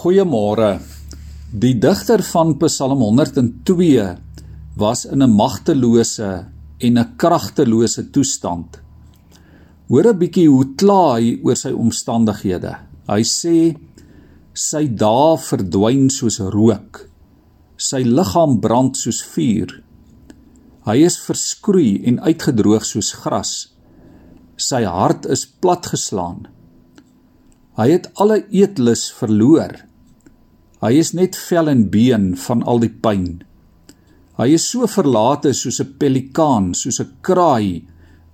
Goeiemôre. Die digter van Psalm 102 was in 'n magtelose en 'n kragtelose toestand. Hoor 'n bietjie hoe kla hy oor sy omstandighede. Hy sê sy dae verdwyn soos rook. Sy liggaam brand soos vuur. Hy is verskroei en uitgedroog soos gras. Sy hart is platgeslaan. Hy het alle eetlus verloor. Hy is net vel en been van al die pyn. Hy is so verlate soos 'n pelikaan, soos 'n kraai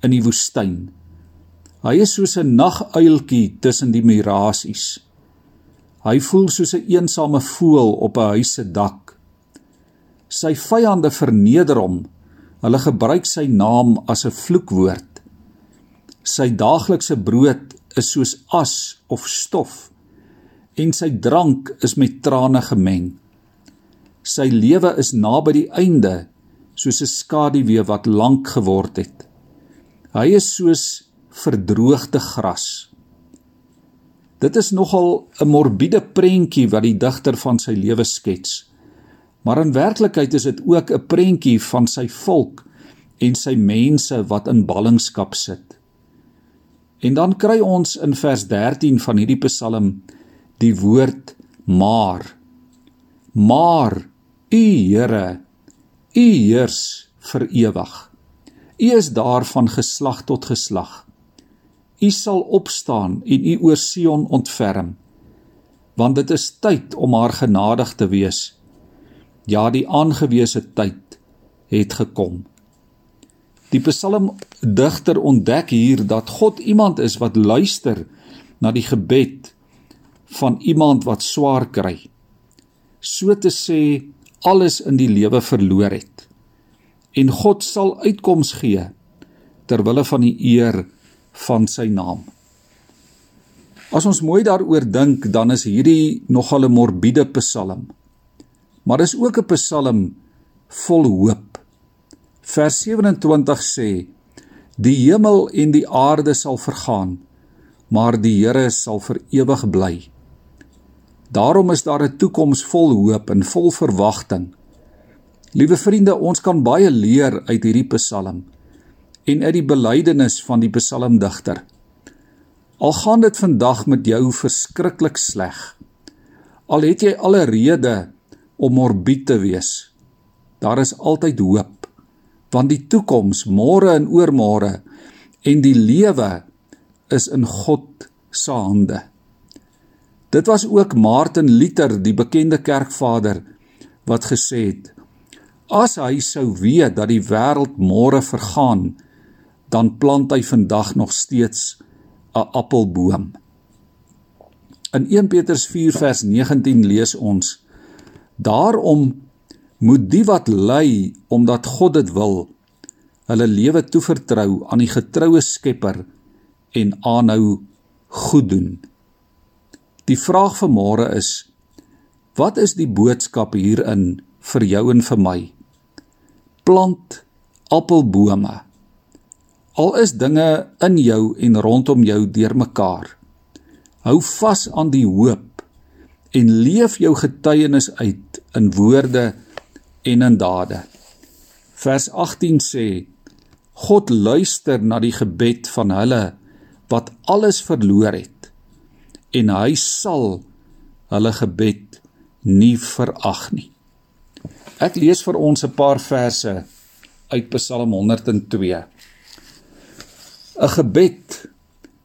in die woestyn. Hy is soos 'n naguiltjie tussen die mirasies. Hy voel soos 'n eensame voël op 'n huis se dak. Sy vyande verneder hom. Hulle gebruik sy naam as 'n vloekwoord. Sy daaglikse brood is soos as of stof en sy drank is met trane gemeng. Sy lewe is naby die einde, soos 'n skaduwee wat lank geword het. Hy is soos verdroogde gras. Dit is nogal 'n morbiede prentjie wat die digter van sy lewe skets. Maar in werklikheid is dit ook 'n prentjie van sy volk en sy mense wat in ballingskap sit. En dan kry ons in vers 13 van hierdie Psalm die woord maar. Maar u Here u heers vir ewig. U is daar van geslag tot geslag. U sal opstaan en u oor Sion ontferm want dit is tyd om haar genadig te wees. Ja die aangewese tyd het gekom. Die psalm digter ontdek hier dat God iemand is wat luister na die gebed van iemand wat swaar kry. So te sê alles in die lewe verloor het. En God sal uitkoms gee ter wille van die eer van sy naam. As ons mooi daaroor dink, dan is hierdie nogal 'n morbiede psalm. Maar dis ook 'n psalm vol hoop. Vers 27 sê: Die hemel en die aarde sal vergaan, maar die Here sal vir ewig bly. Daarom is daar 'n toekoms vol hoop en vol verwagting. Liewe vriende, ons kan baie leer uit hierdie Psalm en uit die belydenis van die psalmdigter. Al gaan dit vandag met jou verskriklik sleg. Al het jy alle rede om morbied te wees. Daar is altyd hoop, want die toekoms, môre en oormôre en die lewe is in God se hande. Dit was ook Martin Luther, die bekende kerkvader, wat gesê het: As hy sou weet dat die wêreld môre vergaan, dan plant hy vandag nog steeds 'n appelboom. In 1 Petrus 4 vers 19 lees ons: Daarom moet die wat ly omdat God dit wil, hulle lewe toevertrou aan die getroue Skepper en aanhou goed doen. Die vraag vir môre is: Wat is die boodskap hierin vir jou en vir my? Plant appelbome. Al is dinge in jou en rondom jou deurmekaar. Hou vas aan die hoop en leef jou getuienis uit in woorde en in dade. Vers 18 sê: God luister na die gebed van hulle wat alles verloor het en hy sal hulle gebed nie verag nie. Ek lees vir ons 'n paar verse uit Psalm 102. 'n Gebed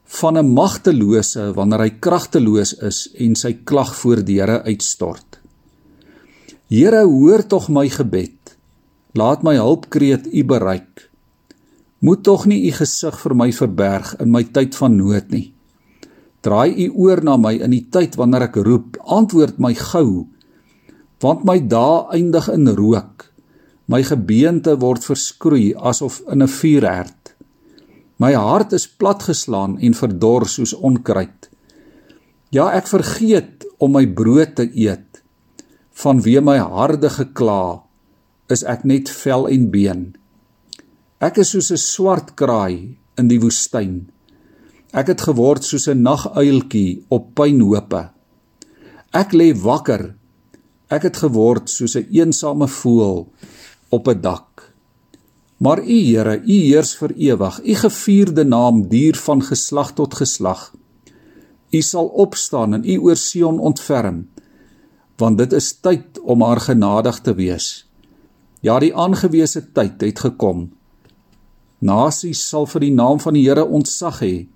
van 'n magtelose wanneer hy kragteloos is en sy klag voor die Here uitstort. Here, hoor tog my gebed. Laat my hulpkreet U bereik. Moet tog nie U gesig vir my verberg in my tyd van nood nie. Draai u oor na my in die tyd wanneer ek roep, antwoord my gou. Want my dae eindig in rook. My gebeente word verskroei asof in 'n vuurherd. My hart is platgeslaan en verdor soos onkruid. Ja, ek vergeet om my brood te eet. Vanweë my harde gekla is ek net vel en been. Ek is soos 'n swart kraai in die woestyn. Ek het geword soos 'n naguiltjie op pynhope. Ek lê wakker. Ek het geword soos 'n eensame voël op 'n dak. Maar U Here, U heers vir ewig. U gevierde naam duur van geslag tot geslag. U sal opstaan en U oor Sion ontferm, want dit is tyd om haar genadig te wees. Ja, die aangewese tyd het gekom. Nasies sal vir die naam van die Here ontzag hê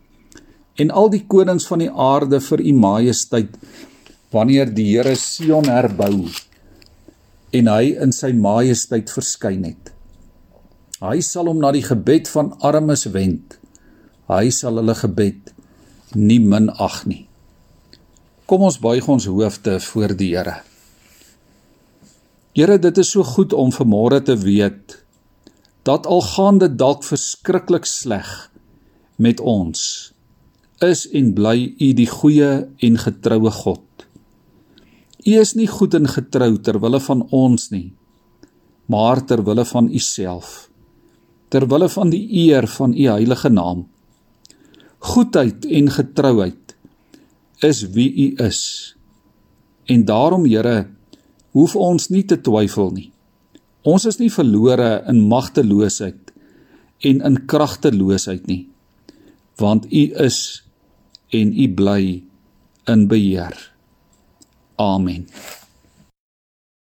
en al die konings van die aarde vir u majesteit wanneer die Here Sion herbou en hy in sy majesteit verskyn het. Hy sal hom na die gebed van armes wend. Hy sal hulle gebed nie minag nie. Kom ons buig ons hoofde voor die Here. Here, dit is so goed om vanmôre te weet dat al gaan dit dalk verskriklik sleg met ons is en bly u die goeie en getroue God. U is nie goed en getrou ter wille van ons nie, maar ter wille van u self. Ter wille van die eer van u heilige naam. Goedheid en getrouheid is wie u is. En daarom Here, hoef ons nie te twyfel nie. Ons is nie verlore in magteloosheid en in kragteloosheid nie, want U is en U bly in beheer. Amen.